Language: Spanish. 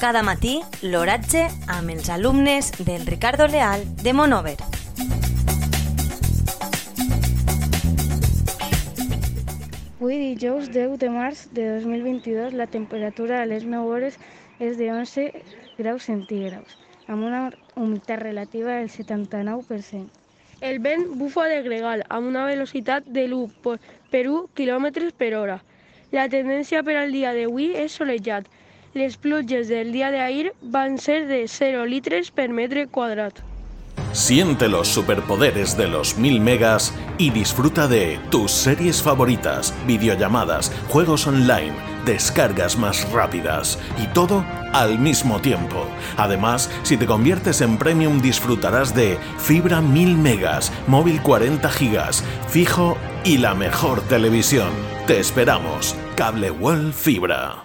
Cada matí l'oratge amb els alumnes del Ricardo Leal de Monover. Avui dijous 10 de març de 2022 la temperatura a les 9 hores és de 11 graus centígrads, amb una humitat relativa del 79%. El vent bufa de gregal amb una velocitat de l'1 per 1 km per hora. La tendència per al dia d'avui és solejat, les pluges del día de ayer van ser de 0 litros per metro cuadrado. Siente los superpoderes de los 1000 megas y disfruta de tus series favoritas, videollamadas, juegos online, descargas más rápidas y todo al mismo tiempo. Además, si te conviertes en premium disfrutarás de fibra 1000 megas, móvil 40 gigas, fijo y la mejor televisión. Te esperamos. Cable World Fibra.